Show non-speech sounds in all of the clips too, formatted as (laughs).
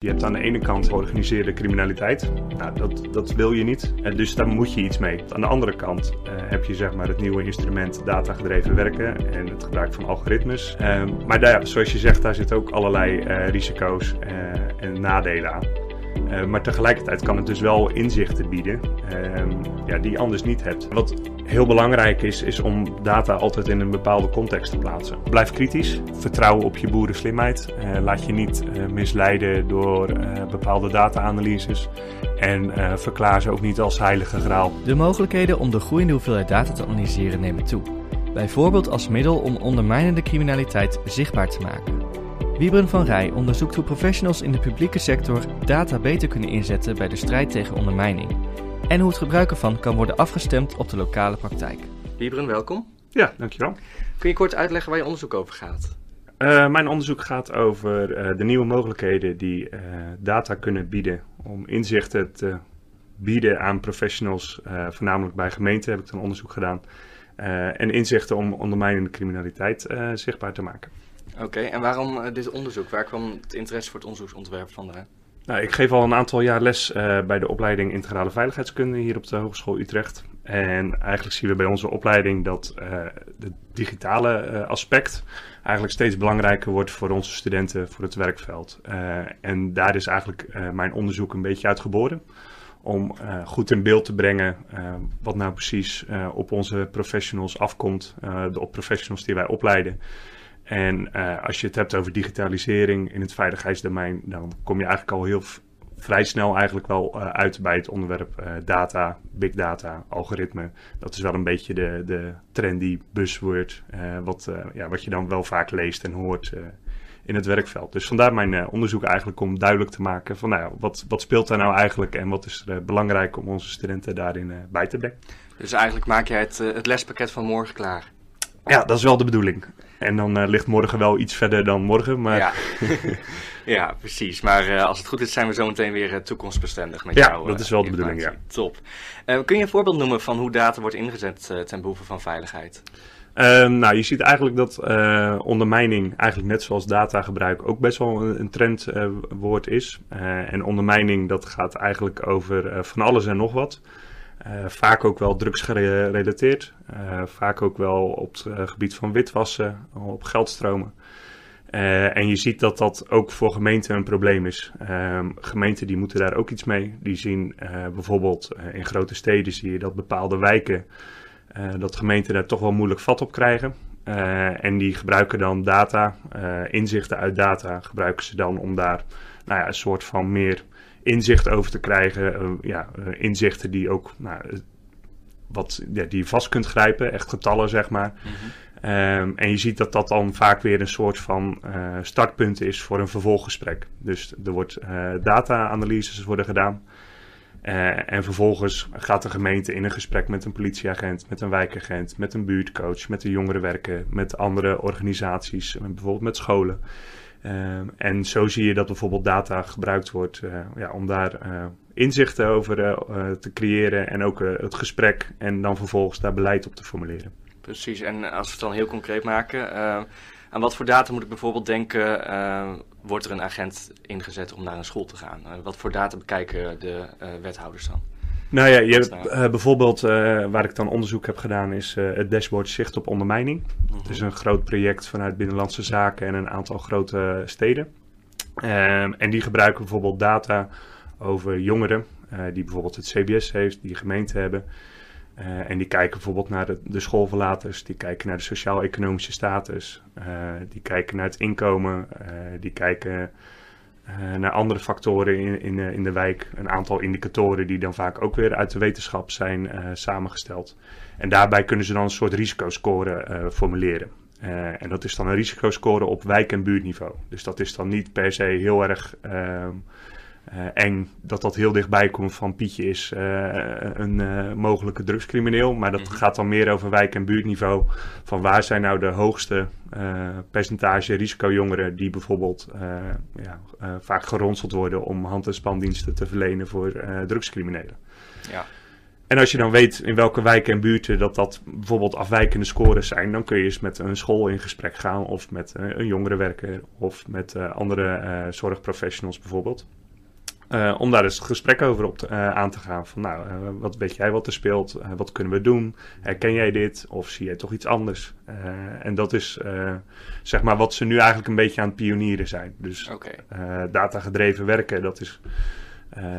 Je hebt aan de ene kant georganiseerde criminaliteit. Nou, dat, dat wil je niet. En dus daar moet je iets mee. Aan de andere kant uh, heb je zeg maar, het nieuwe instrument datagedreven werken en het gebruik van algoritmes. Uh, maar daar, zoals je zegt, daar zitten ook allerlei uh, risico's en nadelen aan. Uh, maar tegelijkertijd kan het dus wel inzichten bieden uh, ja, die je anders niet hebt. Wat heel belangrijk is, is om data altijd in een bepaalde context te plaatsen. Blijf kritisch, vertrouw op je boerenslimheid. Uh, laat je niet misleiden door bepaalde data-analyses. En verklaar ze ook niet als heilige graal. De mogelijkheden om de groeiende hoeveelheid data te analyseren nemen toe. Bijvoorbeeld als middel om ondermijnende criminaliteit zichtbaar te maken. Wiebren van Rij onderzoekt hoe professionals in de publieke sector data beter kunnen inzetten bij de strijd tegen ondermijning. En hoe het gebruik ervan kan worden afgestemd op de lokale praktijk. Wiebren, welkom. Ja, dankjewel. Kun je kort uitleggen waar je onderzoek over gaat? Uh, mijn onderzoek gaat over uh, de nieuwe mogelijkheden die uh, data kunnen bieden om inzichten te bieden aan professionals, voornamelijk bij gemeenten heb ik dan onderzoek gedaan. en inzichten om ondermijnende criminaliteit zichtbaar te maken. Oké, en waarom uh, dit onderzoek? Waar kwam het interesse voor het onderzoeksontwerp vandaan? Nou, ik geef al een aantal jaar les uh, bij de opleiding Integrale Veiligheidskunde hier op de Hogeschool Utrecht. En eigenlijk zien we bij onze opleiding dat uh, het digitale aspect eigenlijk steeds belangrijker wordt voor onze studenten voor het werkveld. en daar is eigenlijk mijn onderzoek een beetje uit geboren. Om goed in beeld te brengen wat nou precies op onze professionals afkomt, de professionals die wij opleiden. En uh, als je het hebt over digitalisering in het veiligheidsdomein, dan kom je eigenlijk al heel vrij snel eigenlijk wel uh, uit bij het onderwerp uh, data, big data, algoritme. Dat is wel een beetje de, de trendy buzzword, wat, ja, wat je dan wel vaak leest en hoort in het werkveld. Dus vandaar mijn onderzoek eigenlijk om duidelijk te maken van nou wat, wat speelt daar nou eigenlijk en wat is er belangrijk om onze studenten daarin bij te brengen. Dus eigenlijk maak jij het, het lespakket van morgen klaar? Ja, dat is wel de bedoeling. En dan uh, ligt morgen wel iets verder dan morgen. Maar... Ja. (laughs) ja, precies. Maar uh, als het goed is, zijn we zo meteen weer uh, toekomstbestendig met ja, jou. Ja, dat is wel de bedoeling, ja. Top. kun je een voorbeeld noemen van hoe data wordt ingezet ten behoeve van veiligheid? Ehm, nou, je ziet eigenlijk dat ondermijning, eigenlijk net zoals datagebruik, ook best wel een, een trendwoord is. en ondermijning, dat gaat eigenlijk over van alles en nog wat. Uh, vaak ook wel drugsgerelateerd. Uh, vaak ook wel op het uh, gebied van witwassen, op geldstromen. en je ziet dat dat ook voor gemeenten een probleem is. Ehm, gemeenten die moeten daar ook iets mee. Die zien bijvoorbeeld in grote steden zie je dat bepaalde wijken, dat gemeenten daar toch wel moeilijk vat op krijgen. en die gebruiken dan data, inzichten uit data, gebruiken ze dan om daar nou ja, een soort van meer inzicht over te krijgen. Uh, ja, uh, inzichten die ook nou, wat, ja, die je vast kunt grijpen, echt getallen zeg maar. Mm -hmm. um, en je ziet dat dat dan vaak weer een soort van uh, startpunt is voor een vervolggesprek. Dus er wordt data-analyses worden gedaan. en vervolgens gaat de gemeente in een gesprek met een politieagent, met een wijkagent, met een buurtcoach, met de jongerenwerken, met andere organisaties, bijvoorbeeld met scholen. Uh, en zo zie je dat bijvoorbeeld data gebruikt wordt uh, ja, om daar uh, inzichten over te creëren en ook het gesprek en dan vervolgens daar beleid op te formuleren. Precies, en als we het dan heel concreet maken, aan wat voor data moet ik bijvoorbeeld denken, wordt er een agent ingezet om naar een school te gaan? wat voor data bekijken de wethouders dan? Nou ja, je hebt, uh, bijvoorbeeld uh, waar ik dan onderzoek heb gedaan is uh, het dashboard Zicht op Ondermijning. Het mm -hmm. is een groot project vanuit Binnenlandse Zaken en een aantal grote steden. Um, en die gebruiken bijvoorbeeld data over jongeren die bijvoorbeeld het CBS heeft, die gemeente hebben. en die kijken bijvoorbeeld naar de, de schoolverlaters, die kijken naar de sociaal-economische status, die kijken naar het inkomen, die kijken naar andere factoren in, in, in, de wijk. Een aantal indicatoren die dan vaak ook weer uit de wetenschap zijn uh, samengesteld. En daarbij kunnen ze dan een soort risicoscore formuleren. en dat is dan een risicoscore op wijk- en buurtniveau. Dus dat is dan niet per se heel erg ehm, uh, eng dat dat heel dichtbij komt van Pietje is uh, een uh, mogelijke drugscrimineel. Maar dat -hmm. gaat dan meer over wijk- en buurtniveau. Van waar zijn nou de hoogste percentage risicojongeren die bijvoorbeeld ja, vaak geronseld worden om hand- en spandiensten te verlenen voor drugscriminelen. Ja. en als je dan weet in welke wijken en buurten dat dat bijvoorbeeld afwijkende scores zijn, dan kun je eens met een school in gesprek gaan of met een jongerenwerker of met andere zorgprofessionals bijvoorbeeld. Om daar eens gesprek over op te, aan te gaan. Van nou, wat weet jij wat er speelt? wat kunnen we doen? Herken jij dit? Of zie jij toch iets anders? en dat is zeg maar wat ze nu eigenlijk een beetje aan het pionieren zijn. Dus okay. datagedreven werken, dat is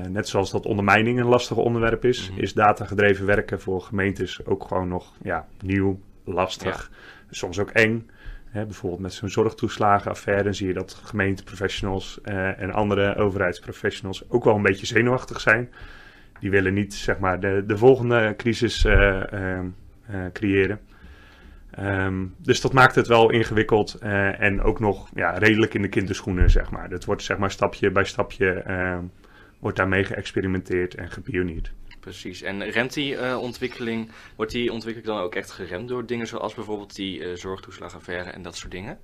net zoals dat ondermijning een lastig onderwerp is, mm -hmm. is datagedreven werken voor gemeentes ook gewoon nog ja, nieuw, lastig, ja. soms ook eng. Hè, bijvoorbeeld met zo'n zorgtoeslagenaffaire zie je dat gemeenteprofessionals uh, en andere overheidsprofessionals ook wel een beetje zenuwachtig zijn. Die willen niet zeg maar, de, de volgende crisis uh, creëren. Um, dus dat maakt het wel ingewikkeld en ook nog ja, redelijk in de kinderschoenen, zeg maar. Dat wordt zeg maar stapje bij stapje ehm, wordt daarmee geëxperimenteerd en gepioneerd. Precies. En remt die uh, ontwikkeling, wordt die ontwikkeling dan ook echt geremd door dingen zoals bijvoorbeeld die uh, zorgtoeslagaffaire en dat soort dingen?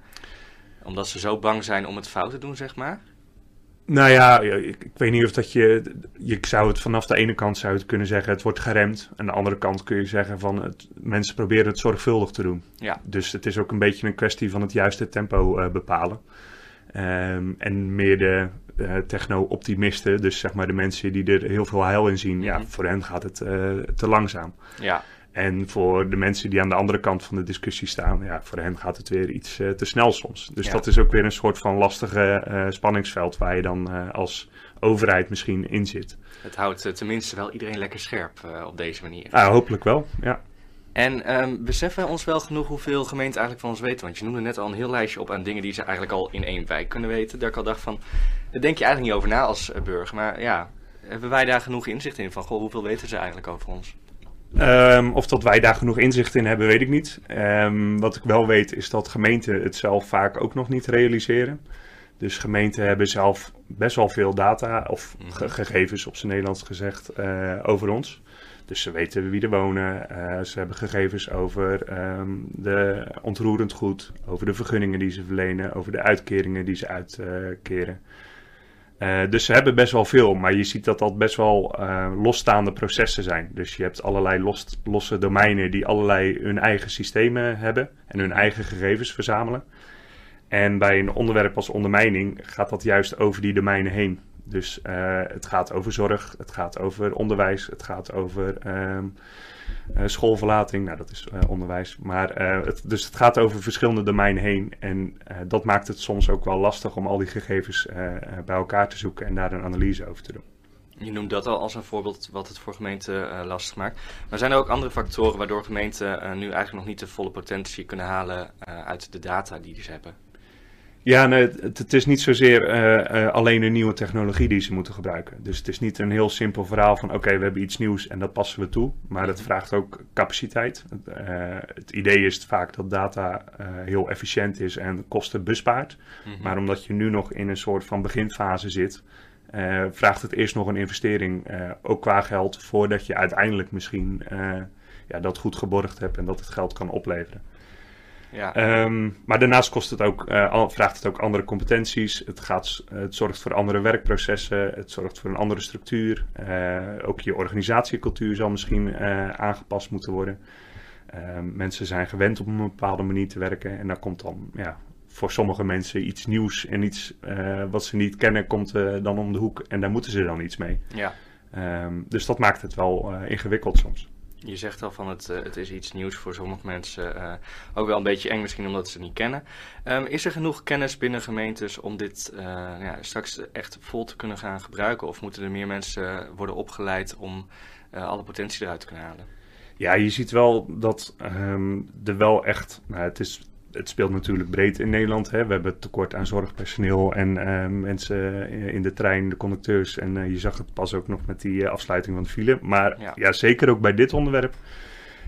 Omdat ze zo bang zijn om het fout te doen, zeg maar? Nou ja, ik, ik, weet niet of dat je. Je zou het vanaf de ene kant zou het kunnen zeggen, het wordt geremd. Aan de andere kant kun je zeggen van het, mensen proberen het zorgvuldig te doen. Ja. Dus het is ook een beetje een kwestie van het juiste tempo uh, bepalen. Um, en meer de uh, techno-optimisten, dus zeg maar de mensen die er heel veel heil in zien, ja, voor hen gaat het uh, te langzaam. Ja. En voor de mensen die aan de andere kant van de discussie staan, ja, voor hen gaat het weer iets uh, te snel soms. Dus Ja. dat is ook weer een soort van lastige spanningsveld waar je dan als overheid misschien in zit. Het houdt tenminste wel iedereen lekker scherp op deze manier. Ja, hopelijk wel, ja. En um, beseffen we ons wel genoeg hoeveel gemeenten eigenlijk van ons weten? Want je noemde net al een heel lijstje op aan dingen die ze eigenlijk al in één wijk kunnen weten. Daar ik al dacht van, daar denk je eigenlijk niet over na als uh, burger. Maar ja, hebben wij daar genoeg inzicht in van, goh, hoeveel weten ze eigenlijk over ons? Um, of dat wij daar genoeg inzicht in hebben, weet ik niet. Um, wat ik wel weet is dat gemeenten het zelf vaak ook nog niet realiseren. Dus gemeenten hebben zelf best wel veel data, of ge gegevens op zijn Nederlands gezegd, uh, over ons. Dus ze weten wie er wonen. Uh, ze hebben gegevens over um, de ontroerend goed, over de vergunningen die ze verlenen, over de uitkeringen die ze uitkeren. Uh, dus ze hebben best wel veel, maar je ziet dat dat best wel uh, losstaande processen zijn. Dus je hebt allerlei los, losse domeinen die allerlei hun eigen systemen hebben en hun eigen gegevens verzamelen. En bij een onderwerp als ondermijning gaat dat juist over die domeinen heen. Dus uh, het gaat over zorg, het gaat over onderwijs, het gaat over uh, schoolverlating. Nou, dat is uh, onderwijs. Maar het, dus het gaat over verschillende domeinen heen. En dat maakt het soms ook wel lastig om al die gegevens bij elkaar te zoeken en daar een analyse over te doen. Je noemt dat al als een voorbeeld wat het voor gemeenten lastig maakt. Maar zijn er ook andere factoren waardoor gemeenten nu eigenlijk nog niet de volle potentie kunnen halen uit de data die ze hebben? Ja, nee, het, het, is niet zozeer uh, uh, alleen een nieuwe technologie die ze moeten gebruiken. Dus het is niet een heel simpel verhaal van oké, okay, we hebben iets nieuws en dat passen we toe. Maar dat vraagt ook capaciteit. Uh, het idee is vaak dat data heel efficiënt is en kosten bespaart. Mm -hmm. Maar omdat je nu nog in een soort van beginfase zit, vraagt het eerst nog een investering, ook qua geld, voordat je uiteindelijk misschien ja, dat goed geborgd hebt en dat het geld kan opleveren. Ja. Um, maar daarnaast kost het ook, uh, vraagt het ook andere competenties. Het, gaat, het zorgt voor andere werkprocessen. Het zorgt voor een andere structuur. Uh, ook je organisatiecultuur zal misschien uh, aangepast moeten worden. mensen zijn gewend op een bepaalde manier te werken. En daar komt dan ja, voor sommige mensen iets nieuws en iets wat ze niet kennen, komt dan om de hoek. En daar moeten ze dan iets mee. Ja. Um, dus dat maakt het wel ingewikkeld soms. Je zegt al van het, uh, het is iets nieuws voor sommige mensen. Uh, ook wel een beetje eng misschien omdat ze het niet kennen. Um, is er genoeg kennis binnen gemeentes om dit uh, ja, straks echt vol te kunnen gaan gebruiken? Of moeten er meer mensen worden opgeleid om alle potentie eruit te kunnen halen? Ja, je ziet wel dat um, er wel echt... Nou, het is het speelt natuurlijk breed in Nederland. Hè. We hebben tekort aan zorgpersoneel en uh, mensen in de trein, de conducteurs. En uh, je zag het pas ook nog met die uh, afsluiting van de file. Maar ja. ja. zeker ook bij dit onderwerp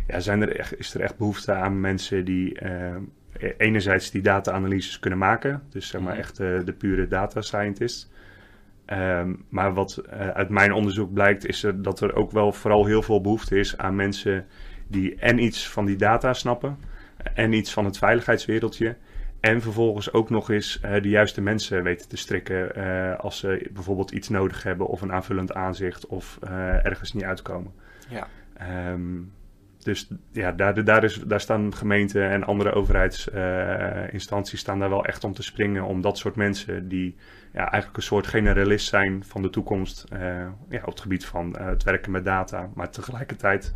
ja, zijn er echt, is er echt behoefte aan mensen die enerzijds die data-analyses kunnen maken. Dus zeg maar mm. echt de pure data scientist. Um, maar wat uit mijn onderzoek blijkt is er dat er ook wel vooral heel veel behoefte is aan mensen die en iets van die data snappen en iets van het veiligheidswereldje. En vervolgens ook nog eens uh, de juiste mensen weten te strikken uh, als ze bijvoorbeeld iets nodig hebben of een aanvullend aanzicht of uh, ergens niet uitkomen. Ja. Ehm, dus ja, daar, daar, is, daar staan gemeenten en andere overheidsinstanties staan daar wel echt om te springen om dat soort mensen die ja, eigenlijk een soort generalist zijn van de toekomst ja, op het gebied van het werken met data, maar tegelijkertijd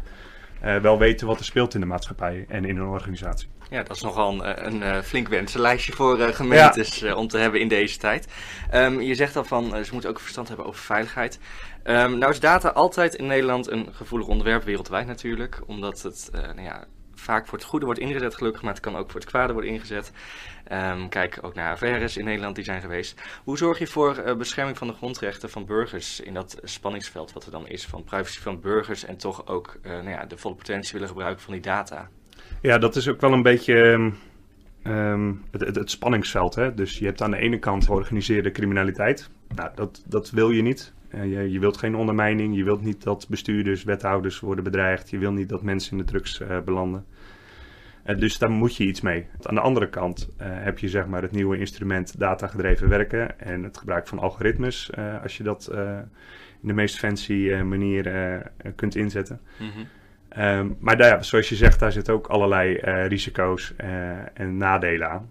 wel weten wat er speelt in de maatschappij en in een organisatie. Ja, dat is nogal een, een, een flink wensenlijstje voor gemeentes om te hebben in deze tijd. Um, je zegt al van, ze moeten ook verstand hebben over veiligheid. Um, nou is data altijd in Nederland een gevoelig onderwerp, wereldwijd natuurlijk. Omdat het nou ja, vaak voor het goede wordt ingezet gelukkig, maar het kan ook voor het kwade worden ingezet. Um, kijk ook naar AVR's in Nederland die zijn geweest. Hoe zorg je voor uh, bescherming van de grondrechten van burgers in dat spanningsveld wat er dan is van privacy van burgers en toch ook uh, nou ja, de volle potentie willen gebruiken van die data? Ja, dat is ook wel een beetje um, het, het, het, spanningsveld. Hè? Dus je hebt aan de ene kant georganiseerde criminaliteit. Nou, dat, dat wil je niet. Je, je, wilt geen ondermijning. Je wilt niet dat bestuurders, wethouders worden bedreigd. Je wil niet dat mensen in de drugs belanden. Dus daar moet je iets mee. Aan de andere kant heb je zeg maar het nieuwe instrument datagedreven werken en het gebruik van algoritmes. als je dat in de meest fancy manier kunt inzetten. Mm -hmm. Um, maar daar, zoals je zegt, daar zitten ook allerlei risico's en nadelen aan.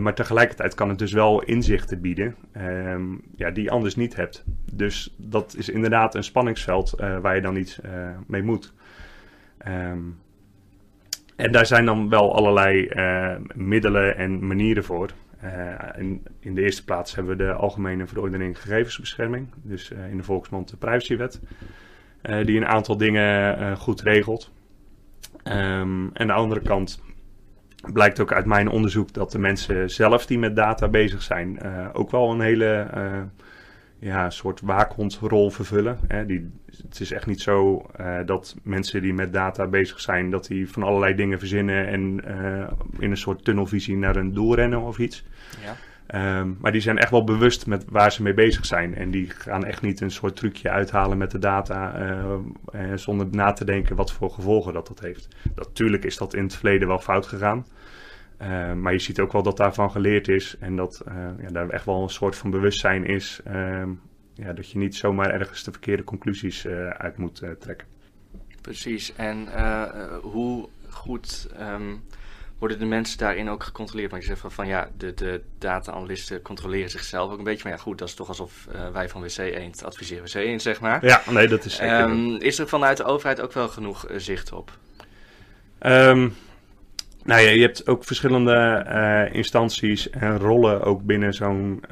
Maar tegelijkertijd kan het dus wel inzichten bieden um, ja, die je anders niet hebt. Dus dat is inderdaad een spanningsveld waar je dan iets mee moet. Um, en daar zijn dan wel allerlei middelen en manieren voor. In, in, de eerste plaats hebben we de Algemene Verordening Gegevensbescherming, dus in de volksmond de Privacywet. Die een aantal dingen goed regelt. Um, en de andere kant blijkt ook uit mijn onderzoek dat de mensen zelf die met data bezig zijn ook wel een hele ja, soort waakhondrol vervullen. Hè. Die, het is echt niet zo dat mensen die met data bezig zijn, dat die van allerlei dingen verzinnen en in een soort tunnelvisie naar een doel rennen of iets. Ja. Um, maar die zijn echt wel bewust met waar ze mee bezig zijn. En die gaan echt niet een soort trucje uithalen met de data uh, zonder na te denken wat voor gevolgen dat dat heeft. Natuurlijk is dat in het verleden wel fout gegaan. Uh, maar je ziet ook wel dat daarvan geleerd is en dat ja, daar echt wel een soort van bewustzijn is. Ehm, ja, dat je niet zomaar ergens de verkeerde conclusies uit moet trekken. Precies. En hoe goed. Um worden de mensen daarin ook gecontroleerd? Want je zegt van, van ja, de, de data-analysten controleren zichzelf ook een beetje. Maar ja, goed, dat is toch alsof wij van WC Eend adviseren WC Eend, zeg maar. Ja, nee, dat is zeker. Um, is er vanuit de overheid ook wel genoeg zicht op? Um, nou ja, je hebt ook verschillende uh, instanties en rollen ook binnen zo'n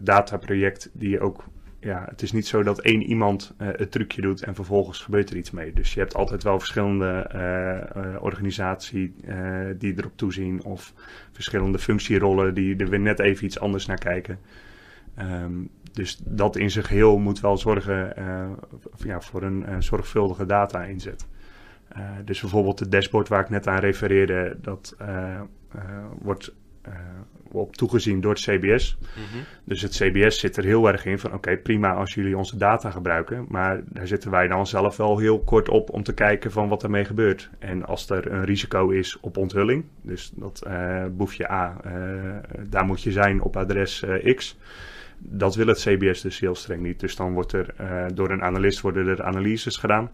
dataproject die ook ja, het is niet zo dat één iemand het trucje doet en vervolgens gebeurt er iets mee. Dus je hebt altijd wel verschillende organisaties die erop toezien of verschillende functierollen die er weer net even iets anders naar kijken. Um, dus dat in zijn geheel moet wel zorgen ja, voor een zorgvuldige data-inzet. Dus bijvoorbeeld het dashboard waar ik net aan refereerde, dat wordt op toegezien door het CBS. Mhm. Dus het CBS zit er heel erg in van oké, prima als jullie onze data gebruiken. Maar daar zitten wij dan zelf wel heel kort op om te kijken van wat ermee gebeurt. En als er een risico is op onthulling, dus dat uh, boefje A, uh, daar moet je zijn op adres uh, X. Dat wil het CBS dus heel streng niet. Dus dan wordt er door een analist worden er analyses gedaan.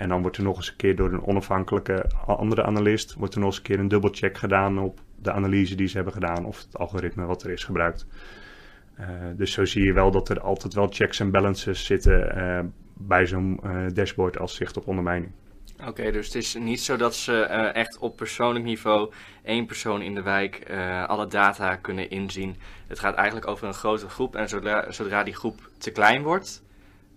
En dan wordt er nog eens een keer door een onafhankelijke andere analist, wordt er nog eens een keer een dubbelcheck gedaan op de analyse die ze hebben gedaan of het algoritme wat er is gebruikt. Uh, dus zo zie je wel dat er altijd wel checks en balances zitten uh, bij zo'n uh, dashboard als zicht op ondermijning. Oké, dus het is niet zo dat ze echt op persoonlijk niveau één persoon in de wijk alle data kunnen inzien. Het gaat eigenlijk over een grote groep en zodra, zodra die groep te klein wordt,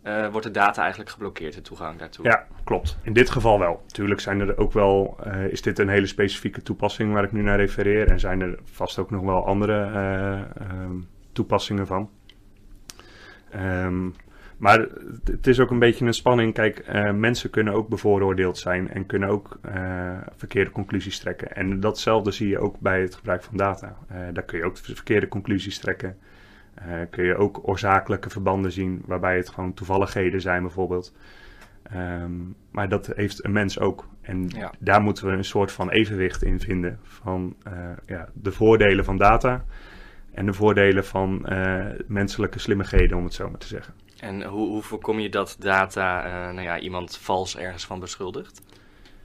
uh, wordt de data eigenlijk geblokkeerd, de toegang daartoe. Ja, klopt. In dit geval wel. Tuurlijk zijn er ook wel, uh, is dit een hele specifieke toepassing waar ik nu naar refereer. En zijn er vast ook nog wel andere uh, um, toepassingen van. Um, maar het is ook een beetje een spanning. Kijk, mensen kunnen ook bevooroordeeld zijn en kunnen ook verkeerde conclusies trekken. En datzelfde zie je ook bij het gebruik van data. daar kun je ook verkeerde conclusies trekken. Uh, kun je ook oorzakelijke verbanden zien, waarbij het gewoon toevalligheden zijn bijvoorbeeld. Um, maar dat heeft een mens ook. En ja. daar moeten we een soort van evenwicht in vinden van uh, ja, de voordelen van data En de voordelen van menselijke slimmigheden, om het zo maar te zeggen. En hoe, hoe voorkom je dat data nou ja, iemand vals ergens van beschuldigt?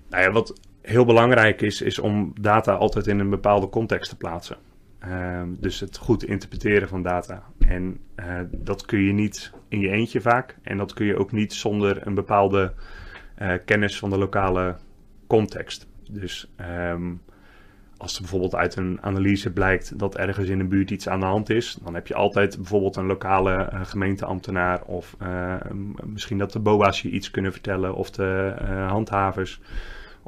Nou ja, wat heel belangrijk is, is om data altijd in een bepaalde context te plaatsen. Ehm, dus het goed interpreteren van data. En uh, dat kun je niet in je eentje vaak. En dat kun je ook niet zonder een bepaalde uh, kennis van de lokale context. Dus um, als er bijvoorbeeld uit een analyse blijkt dat ergens in een buurt iets aan de hand is, dan heb je altijd bijvoorbeeld een lokale uh, gemeenteambtenaar of misschien dat de BOA's je iets kunnen vertellen of de handhavers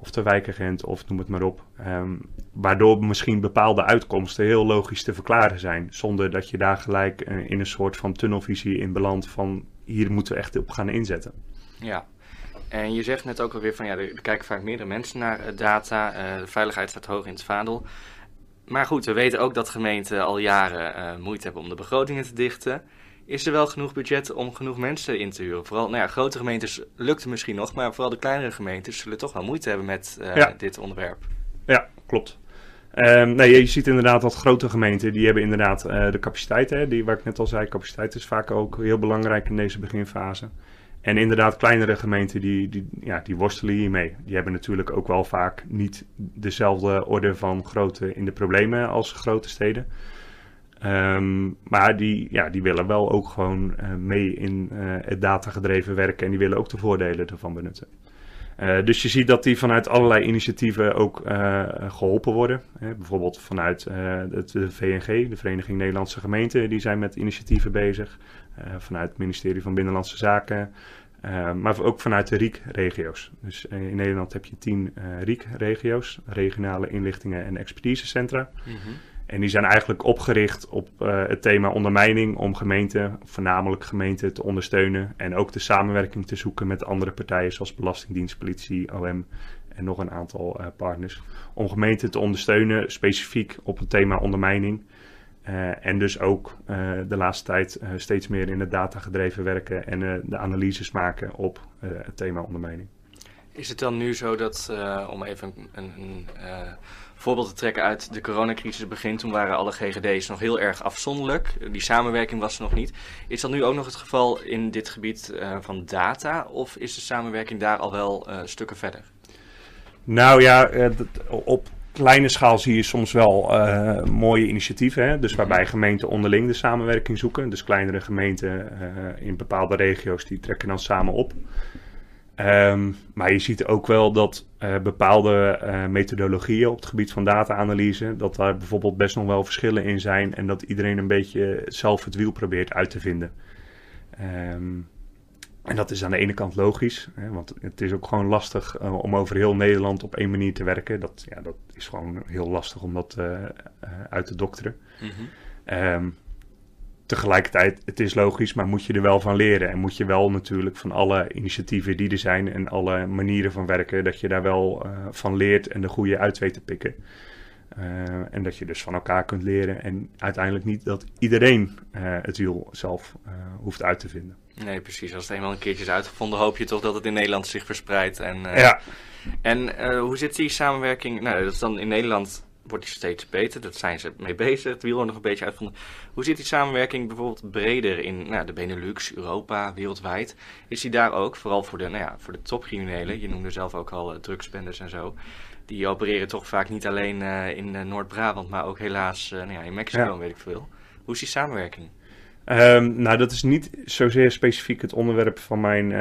of de wijkagent of noem het maar op. Um, waardoor misschien bepaalde uitkomsten heel logisch te verklaren zijn. Zonder dat je daar gelijk uh, in een soort van tunnelvisie in belandt van hier moeten we echt op gaan inzetten. Ja, en je zegt net ook alweer van ja, er kijken vaak meerdere mensen naar uh, data. Uh, de veiligheid staat hoog in het vaandel. Maar goed, we weten ook dat gemeenten al jaren moeite hebben om de begrotingen te dichten. Is er wel genoeg budget om genoeg mensen in te huren? Vooral, nou ja, grote gemeentes lukt het misschien nog, maar vooral de kleinere gemeentes zullen toch wel moeite hebben met uh, dit onderwerp. Ja, klopt. Um, nee, je ziet inderdaad dat grote gemeenten, die hebben inderdaad uh, de capaciteit, hè, die, waar ik net al zei, capaciteit is vaak ook heel belangrijk in deze beginfase. En inderdaad, kleinere gemeenten die, die, ja, die worstelen hiermee. Die hebben natuurlijk ook wel vaak niet dezelfde orde van grootte in de problemen als grote steden. Um, maar die, ja, die willen wel ook gewoon uh, mee in uh, het datagedreven werken en die willen ook de voordelen ervan benutten. Uh, dus je ziet dat die vanuit allerlei initiatieven ook geholpen worden. bijvoorbeeld vanuit het, de VNG, de Vereniging Nederlandse Gemeenten, die zijn met initiatieven bezig. vanuit het ministerie van Binnenlandse Zaken, maar ook vanuit de RIEK-regio's. Dus in Nederland heb je tien RIEK-regio's, regionale inlichtingen en expertisecentra. -hmm. En die zijn eigenlijk opgericht op uh, het thema ondermijning om gemeenten, voornamelijk gemeenten, te ondersteunen. En ook de samenwerking te zoeken met andere partijen zoals Belastingdienst, politie, OM en nog een aantal uh, partners. Om gemeenten te ondersteunen, specifiek op het thema ondermijning. Uh, en dus ook de laatste tijd steeds meer in het datagedreven werken en de analyses maken op het thema ondermijning. Is het dan nu zo dat, om even een, een voorbeeld te trekken uit de coronacrisis begin. Toen waren alle GGD's nog heel erg afzonderlijk. Die samenwerking was er nog niet. Is dat nu ook nog het geval in dit gebied uh, van data? Of is de samenwerking daar al wel stukken verder? Nou ja, op kleine schaal zie je soms wel mooie initiatieven. Hè? Dus waarbij gemeenten onderling de samenwerking zoeken. Dus kleinere gemeenten in bepaalde regio's die trekken dan samen op. Um, maar je ziet ook wel dat uh, bepaalde uh, methodologieën op het gebied van data-analyse, dat daar bijvoorbeeld best nog wel verschillen in zijn en dat iedereen een beetje zelf het wiel probeert uit te vinden. Um, en dat is aan de ene kant logisch, hè, want het is ook gewoon lastig uh, om over heel Nederland op één manier te werken. Dat, ja, dat is gewoon heel lastig om dat uit te dokteren. Mm -hmm. um, tegelijkertijd, het is logisch, maar moet je er wel van leren. En moet je wel natuurlijk van alle initiatieven die er zijn en alle manieren van werken, dat je daar wel uh, van leert en de goede uit weet te pikken. Uh, en dat je dus van elkaar kunt leren. En uiteindelijk niet dat iedereen uh, het wiel zelf hoeft uit te vinden. Nee, precies. Als het eenmaal een keertje is uitgevonden, hoop je toch dat het in Nederland zich verspreidt. En, ja. En hoe zit die samenwerking? Nou, dat is dan in Nederland wordt die steeds beter. Dat zijn ze mee bezig. Het wiel nog een beetje uitgevonden. Hoe zit die samenwerking bijvoorbeeld breder in nou, de Benelux, Europa, wereldwijd? Is die daar ook, vooral voor de, nou ja, voor de topcriminelen, je noemde zelf ook al uh, drugsbendes en zo. Die opereren toch vaak niet alleen uh, in uh, Noord-Brabant, maar ook helaas nou ja, in Mexico ja. weet ik veel. Hoe is die samenwerking? Um, nou, dat is niet zozeer specifiek het onderwerp van mijn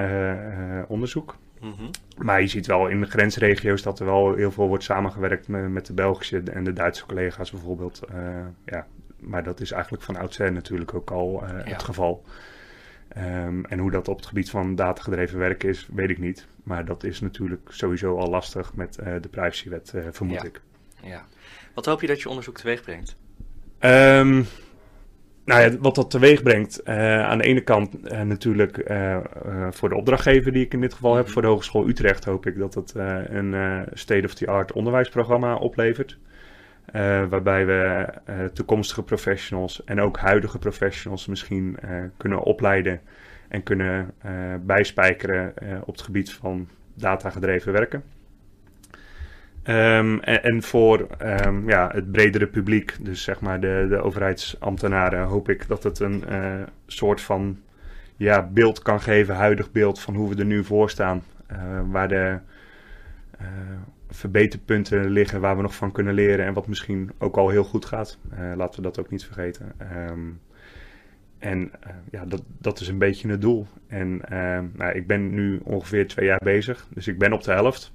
onderzoek. Mm Maar je ziet wel in de grensregio's dat er wel heel veel wordt samengewerkt met, met de Belgische en de Duitse collega's bijvoorbeeld. Uh, ja, maar dat is eigenlijk van oudsher natuurlijk ook al uh, ja. het geval. Um, en hoe dat op het gebied van datagedreven werk is, weet ik niet. Maar dat is natuurlijk sowieso al lastig met uh, de privacywet, vermoed ja. ik. Ja. Wat hoop je dat je onderzoek teweeg brengt? Um, nou ja, wat dat teweeg brengt, uh, aan de ene kant uh, natuurlijk uh, voor de opdrachtgever die ik in dit geval heb, voor de Hogeschool Utrecht hoop ik dat het een state-of-the-art onderwijsprogramma oplevert. waarbij we toekomstige professionals en ook huidige professionals misschien kunnen opleiden en kunnen bijspijkeren op het gebied van datagedreven werken. Ehm, en, voor ehm, ja, het bredere publiek, dus zeg maar de, de overheidsambtenaren, hoop ik dat het een uh, soort van ja, beeld kan geven, huidig beeld van hoe we er nu voor staan. Uh, waar de uh, verbeterpunten liggen, waar we nog van kunnen leren en wat misschien ook al heel goed gaat. laten we dat ook niet vergeten. Um, en ja, dat, dat is een beetje het doel. En nou, ik ben nu ongeveer twee jaar bezig, dus ik ben op de helft.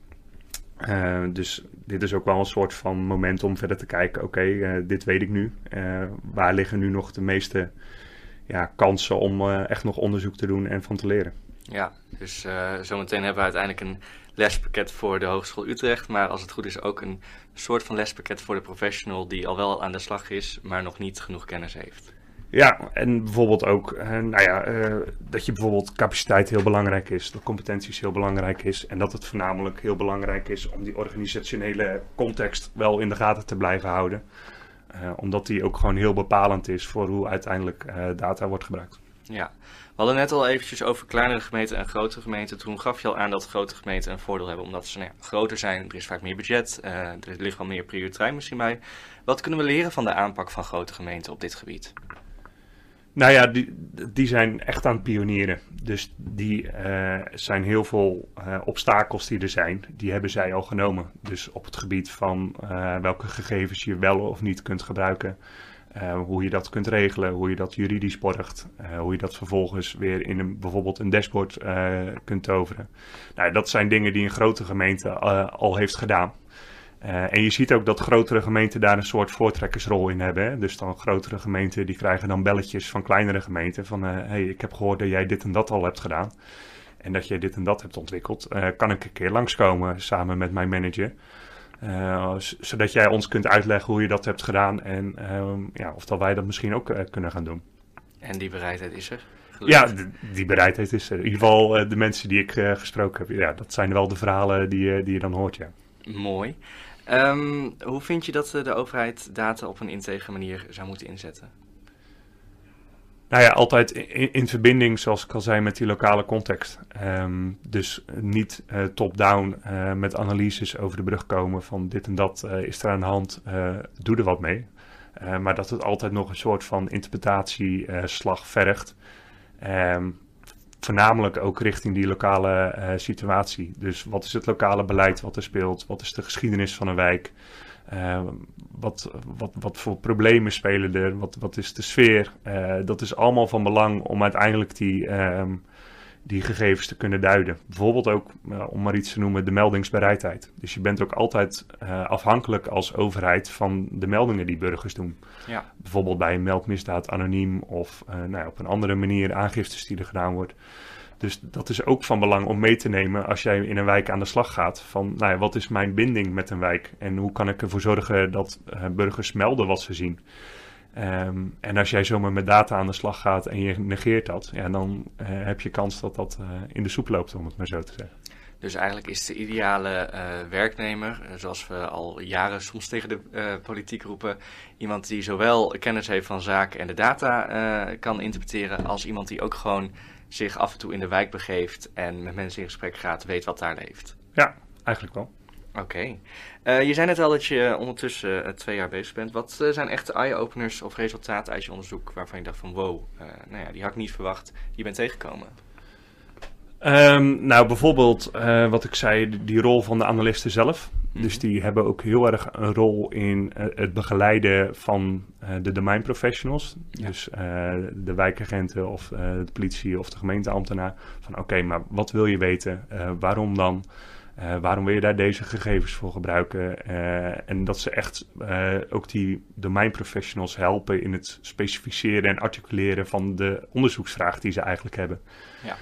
Uh, dus dit is ook wel een soort van moment om verder te kijken. Oké, uh, dit weet ik nu. Uh, waar liggen nu nog de meeste ja, kansen om echt nog onderzoek te doen en van te leren? Ja, dus zometeen hebben we uiteindelijk een lespakket voor de Hogeschool Utrecht. Maar als het goed is ook een soort van lespakket voor de professional die al wel aan de slag is, maar nog niet genoeg kennis heeft. Ja, en bijvoorbeeld ook, uh, nou ja, uh, dat je bijvoorbeeld capaciteit heel belangrijk is, dat competenties heel belangrijk is en dat het voornamelijk heel belangrijk is om die organisationele context wel in de gaten te blijven houden. Uh, omdat die ook gewoon heel bepalend is voor hoe uiteindelijk data wordt gebruikt. Ja, we hadden net al eventjes over kleinere gemeenten en grotere gemeenten. Toen gaf je al aan dat grote gemeenten een voordeel hebben omdat ze nou ja, groter zijn. Er is vaak meer budget, er ligt wel meer prioriteit misschien bij. Wat kunnen we leren van de aanpak van grote gemeenten op dit gebied? Nou ja, die, die zijn echt aan het pionieren. Dus die uh, zijn heel veel uh, obstakels die er zijn, die hebben zij al genomen. Dus op het gebied van uh, welke gegevens je wel of niet kunt gebruiken. hoe je dat kunt regelen, hoe je dat juridisch borgt. hoe je dat vervolgens weer in een, bijvoorbeeld een dashboard kunt toveren. Nou, dat zijn dingen die een grote gemeente al heeft gedaan. Uh, en je ziet ook dat grotere gemeenten daar een soort voortrekkersrol in hebben. Hè? Dus dan grotere gemeenten die krijgen dan belletjes van kleinere gemeenten. Van hé, uh, hey, ik heb gehoord dat jij dit en dat al hebt gedaan. En dat jij dit en dat hebt ontwikkeld. Uh, kan ik een keer langskomen samen met mijn manager. zodat jij ons kunt uitleggen hoe je dat hebt gedaan. En ehm, ja, of dat wij dat misschien ook kunnen gaan doen. En die bereidheid is er? Ja, die bereidheid is er. In ieder geval de mensen die ik gesproken heb. Ja, dat zijn wel de verhalen die, die je dan hoort, ja. Mooi. Um, hoe vind je dat de overheid data op een integere manier zou moeten inzetten? Nou ja, altijd in, in, verbinding, zoals ik al zei, met die lokale context. Um, dus niet uh, top-down met analyses over de brug komen van dit en dat is er aan de hand, doe er wat mee. maar dat het altijd nog een soort van interpretatieslag vergt. Um, voornamelijk ook richting die lokale uh, situatie. Dus wat is het lokale beleid wat er speelt? Wat is de geschiedenis van een wijk? Uh, wat, wat, wat voor problemen spelen er? Wat, wat is de sfeer? Uh, dat is allemaal van belang om uiteindelijk die, um, die gegevens te kunnen duiden. Bijvoorbeeld ook, om maar iets te noemen, de meldingsbereidheid. Dus je bent ook altijd afhankelijk als overheid van de meldingen die burgers doen. Ja. Bijvoorbeeld bij een meldmisdaad anoniem of nou ja, op een andere manier aangiftes die er gedaan wordt. Dus dat is ook van belang om mee te nemen als jij in een wijk aan de slag gaat. Van nou ja, wat is mijn binding met een wijk en hoe kan ik ervoor zorgen dat burgers melden wat ze zien. Um, en als jij zomaar met data aan de slag gaat en je negeert dat, ja, dan uh, heb je kans dat dat uh, in de soep loopt, om het maar zo te zeggen. Dus eigenlijk is de ideale uh, werknemer, zoals we al jaren soms tegen de politiek roepen, iemand die zowel kennis heeft van zaken en de data kan interpreteren, als iemand die ook gewoon zich af en toe in de wijk begeeft en met mensen in gesprek gaat, weet wat daar leeft. Ja, eigenlijk wel. Oké. Okay. Uh, je zei net al dat je ondertussen uh, twee jaar bezig bent. Wat uh, zijn echte eye-openers of resultaten uit je onderzoek waarvan je dacht van wow, nou ja, die had ik niet verwacht, die bent tegengekomen? Um, nou, bijvoorbeeld wat ik zei, die rol van de analisten zelf. Mhm. Dus die hebben ook heel erg een rol in het begeleiden van de domeinprofessionals. Ja. Dus de wijkagenten of de politie of de gemeenteambtenaar. Van oké, okay, maar wat wil je weten? waarom dan? Uh, waarom wil je daar deze gegevens voor gebruiken? Uh, en dat ze echt uh, ook die domeinprofessionals helpen in het specificeren en articuleren van de onderzoeksvraag die ze eigenlijk hebben. Ja.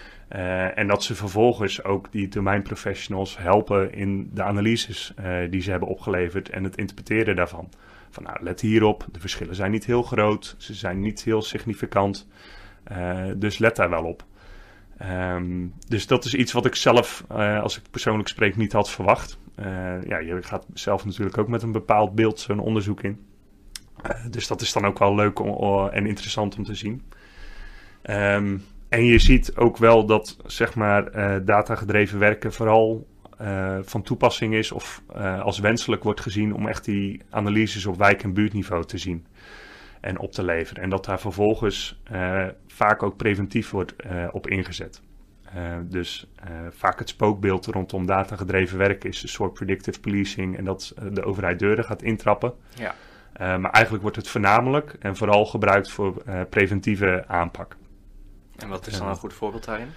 en dat ze vervolgens ook die domeinprofessionals helpen in de analyses die ze hebben opgeleverd en het interpreteren daarvan. Van nou, let hierop, de verschillen zijn niet heel groot, ze zijn niet heel significant, dus let daar wel op. Um, dus dat is iets wat ik zelf, uh, als ik persoonlijk spreek, niet had verwacht. Uh, ja, je gaat zelf natuurlijk ook met een bepaald beeld zo'n onderzoek in. Uh, dus dat is dan ook wel leuk en interessant om te zien. Um, en je ziet ook wel dat, zeg maar, datagedreven werken vooral van toepassing is of als wenselijk wordt gezien om echt die analyses op wijk- en buurtniveau te zien en op te leveren. En dat daar vervolgens vaak ook preventief wordt op ingezet. dus vaak het spookbeeld rondom datagedreven werk is een soort predictive policing en dat de overheid deuren gaat intrappen. Ja. maar eigenlijk wordt het voornamelijk en vooral gebruikt voor preventieve aanpak. En wat is dan een goed voorbeeld daarin?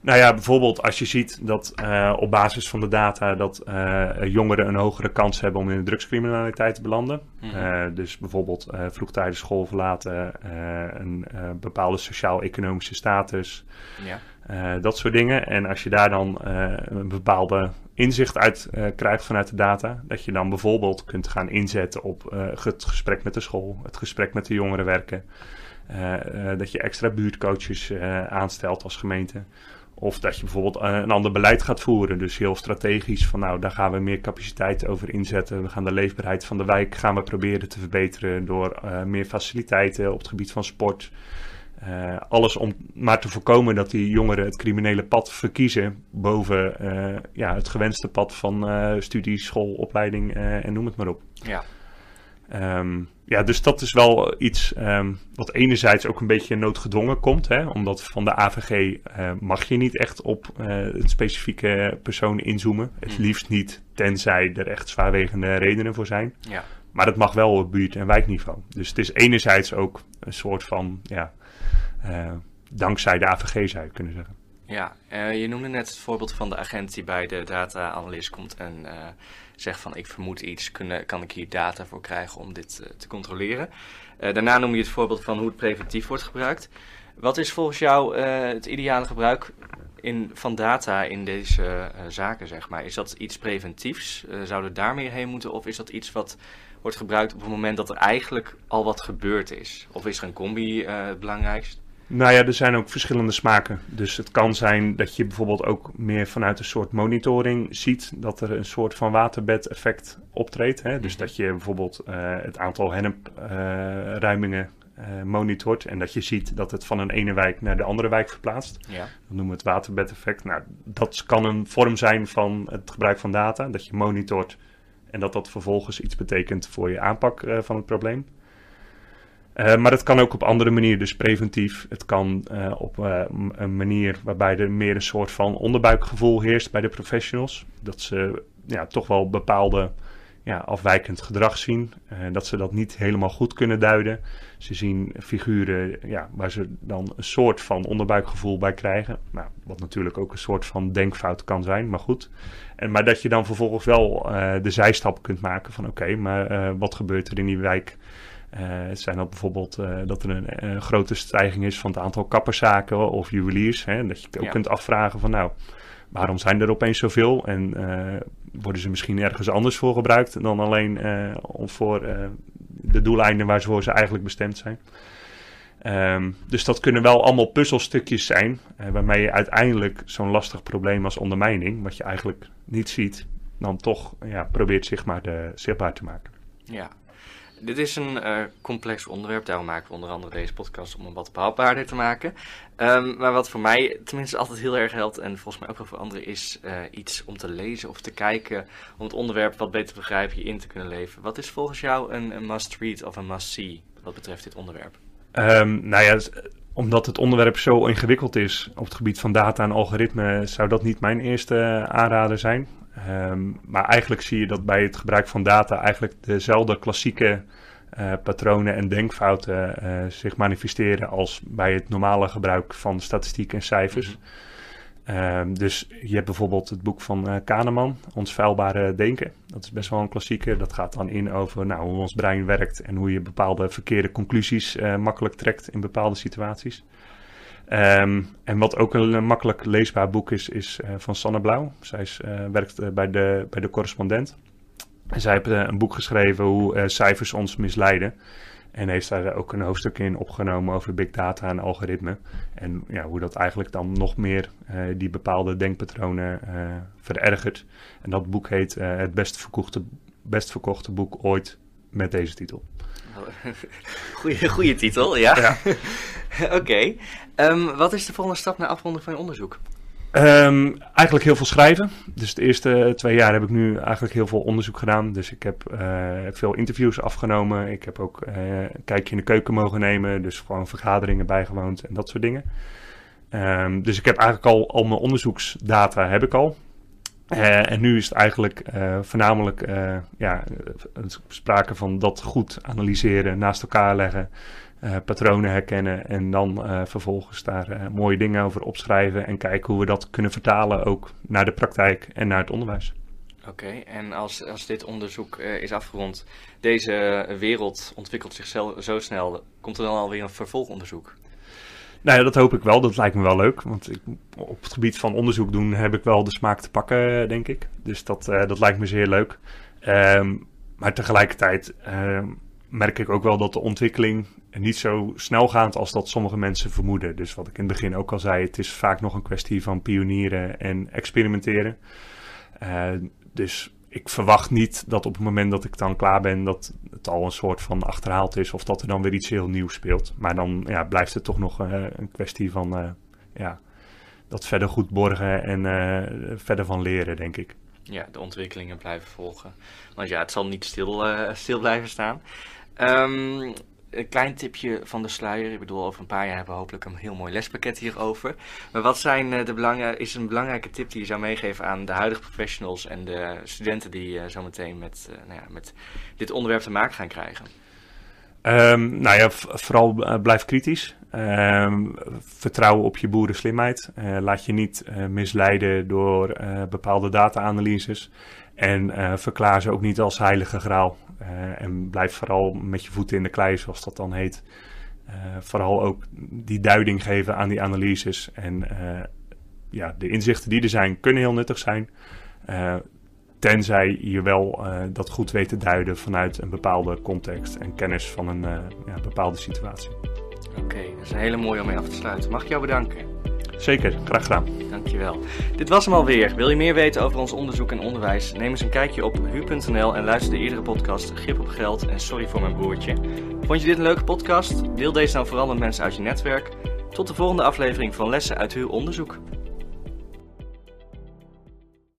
Nou ja, bijvoorbeeld als je ziet dat uh, op basis van de data dat uh, jongeren een hogere kans hebben om in de drugscriminaliteit te belanden. Mm -hmm. dus bijvoorbeeld vroegtijdig school verlaten, een bepaalde sociaal-economische status, ja. dat soort dingen. En als je daar dan een bepaalde inzicht uit krijgt vanuit de data, dat je dan bijvoorbeeld kunt gaan inzetten op het gesprek met de school, het gesprek met de jongeren werken. dat je extra buurtcoaches aanstelt als gemeente. Of dat je bijvoorbeeld eh, een ander beleid gaat voeren. Dus heel strategisch van nou, daar gaan we meer capaciteit over inzetten. We gaan de leefbaarheid van de wijk gaan we proberen te verbeteren door uh, meer faciliteiten op het gebied van sport. Uh, alles om maar te voorkomen dat die jongeren het criminele pad verkiezen boven ja, het gewenste pad van studie, school, opleiding en noem het maar op. Ja. Um, ja, dus dat is wel iets um, wat enerzijds ook een beetje noodgedwongen komt. Hè? Omdat van de AVG uh, mag je niet echt op uh, het specifieke persoon inzoomen. Het liefst niet, tenzij er echt zwaarwegende redenen voor zijn. Ja. Maar dat mag wel op buurt- en wijkniveau. Dus het is enerzijds ook een soort van, ja, uh, dankzij de AVG zou je kunnen zeggen. Ja, je noemde net het voorbeeld van de agent die bij de data-analyst komt en zegt van ik vermoed iets, kunnen, kan ik hier data voor krijgen om dit uh, te controleren. daarna noem je het voorbeeld van hoe het preventief wordt gebruikt. Wat is volgens jou het ideale gebruik in, van data in deze zaken, zeg maar? Is dat iets preventiefs? zouden we daar meer heen moeten? Of is dat iets wat wordt gebruikt op het moment dat er eigenlijk al wat gebeurd is? Of is er een combi het belangrijkst? Nou ja, er zijn ook verschillende smaken. Dus het kan zijn dat je bijvoorbeeld ook meer vanuit een soort monitoring ziet dat er een soort van waterbed-effect optreedt. Hè? Dus dat je bijvoorbeeld uh, het aantal hennepruimingen uh, uh, monitort en dat je ziet dat het van een ene wijk naar de andere wijk verplaatst. Ja. Dat noemen we het waterbed-effect. Nou, dat kan een vorm zijn van het gebruik van data, dat je monitort en dat dat vervolgens iets betekent voor je aanpak van het probleem. Uh, maar het kan ook op andere manieren, dus preventief. Het kan uh, op uh, een manier waarbij er meer een soort van onderbuikgevoel heerst bij de professionals. Dat ze ja, toch wel bepaalde ja, afwijkend gedrag zien. dat ze dat niet helemaal goed kunnen duiden. Ze zien figuren ja, waar ze dan een soort van onderbuikgevoel bij krijgen. Nou, wat natuurlijk ook een soort van denkfout kan zijn, maar goed. En, maar dat je dan vervolgens wel de zijstap kunt maken van oké, maar wat gebeurt er in die wijk? Uh, het zijn dat bijvoorbeeld uh, dat er een, een, grote stijging is van het aantal kapperszaken of juweliers. Hè, dat je ook ja. kunt afvragen van nou, waarom zijn er opeens zoveel? En worden ze misschien ergens anders voor gebruikt dan alleen voor de doeleinden waarvoor ze eigenlijk bestemd zijn? Um, dus dat kunnen wel allemaal puzzelstukjes zijn, waarmee je uiteindelijk zo'n lastig probleem als ondermijning, wat je eigenlijk niet ziet, dan toch ja, probeert zichtbaar, de, zichtbaar te maken. Ja, dit is een uh, complex onderwerp, daarom maken we onder andere deze podcast om hem wat behapbaarder te maken. Um, maar wat voor mij tenminste altijd heel erg helpt, en volgens mij ook wel voor anderen, is uh, iets om te lezen of te kijken, om het onderwerp wat beter te begrijpen, je in te kunnen leven. Wat is volgens jou een, must-read of een must-see wat betreft dit onderwerp? Um, nou ja, omdat het onderwerp zo ingewikkeld is op het gebied van data en algoritme, zou dat niet mijn eerste aanrader zijn. Um, maar eigenlijk zie je dat bij het gebruik van data eigenlijk dezelfde klassieke uh, patronen en denkfouten uh, zich manifesteren als bij het normale gebruik van statistiek en cijfers. Mm -hmm. um, dus je hebt bijvoorbeeld het boek van uh, Kahneman, Ons vuilbare denken. Dat is best wel een klassieker. Dat gaat dan in over nou, hoe ons brein werkt en hoe je bepaalde verkeerde conclusies makkelijk trekt in bepaalde situaties. Um, en wat ook een, makkelijk leesbaar boek is, is uh, van Sanne Blauw. Zij is, uh, werkt uh, bij, de, bij de correspondent. En zij heeft een boek geschreven hoe cijfers ons misleiden. En heeft daar ook een hoofdstuk in opgenomen over big data en algoritme. En ja, hoe dat eigenlijk dan nog meer die bepaalde denkpatronen verergert. En dat boek heet Het best verkochte, best verkochte boek ooit met deze titel. (laughs) Goeie, goeie titel, ja. ja. (laughs) Oké. Okay. Um, wat is de volgende stap naar afronding van je onderzoek? Ehm, eigenlijk heel veel schrijven. Dus de eerste twee jaar heb ik nu eigenlijk heel veel onderzoek gedaan. Dus ik heb uh, veel interviews afgenomen. Ik heb ook uh, een kijkje in de keuken mogen nemen. Dus gewoon vergaderingen bijgewoond en dat soort dingen. Um, dus ik heb eigenlijk al, al mijn onderzoeksdata heb ik al. Uh, en nu is het eigenlijk voornamelijk ja, sprake van dat goed analyseren, naast elkaar leggen. Patronen herkennen en dan vervolgens daar mooie dingen over opschrijven en kijken hoe we dat kunnen vertalen ook naar de praktijk en naar het onderwijs. Oké, en als, als dit onderzoek is afgerond, deze wereld ontwikkelt zich zo snel, komt er dan alweer een vervolgonderzoek? Nou ja, dat hoop ik wel. Dat lijkt me wel leuk. Want ik, op het gebied van onderzoek doen heb ik wel de smaak te pakken, denk ik. Dus dat, dat lijkt me zeer leuk. Um, maar tegelijkertijd ehm, merk ik ook wel dat de ontwikkeling niet zo snel gaat als dat sommige mensen vermoeden. Dus wat ik in het begin ook al zei, het is vaak nog een kwestie van pionieren en experimenteren. Uh, dus ik verwacht niet dat op het moment dat ik dan klaar ben, dat al een soort van achterhaald is of dat er dan weer iets heel nieuws speelt. Maar dan ja, blijft het toch nog uh, een kwestie van uh, ja, dat verder goed borgen en verder van leren, denk ik. Ja, de ontwikkelingen blijven volgen. Want ja, het zal niet stil, stil blijven staan. Um, een klein tipje van de sluier. Ik bedoel, over een paar jaar hebben we hopelijk een heel mooi lespakket hierover. Maar wat zijn eh, de belangen, is een belangrijke tip die je zou meegeven aan de huidige professionals en de studenten die uh, zometeen met, uh, nou ja, met dit onderwerp te maken gaan krijgen? Um, nou ja, vooral blijf kritisch. Um, vertrouw op je boerenslimheid. laat je niet misleiden door bepaalde data-analyses. En verklaar ze ook niet als heilige graal. Uh, en blijf vooral met je voeten in de klei, zoals dat dan heet. Uh, vooral ook die duiding geven aan die analyses. En uh, ja, de inzichten die er zijn, kunnen heel nuttig zijn. tenzij je wel dat goed weet te duiden vanuit een bepaalde context en kennis van een ja, bepaalde situatie. Oké, dat is een hele mooie om mee af te sluiten. Mag ik jou bedanken? Zeker, graag gedaan. Dankjewel. Dit was hem alweer. Wil je meer weten over ons onderzoek en onderwijs? Neem eens een kijkje op hu.nl en luister de eerdere podcast Grip op Geld en Sorry voor mijn broertje. Vond je dit een leuke podcast? Deel deze dan vooral met mensen uit je netwerk. Tot de volgende aflevering van Lessen uit Hu Onderzoek.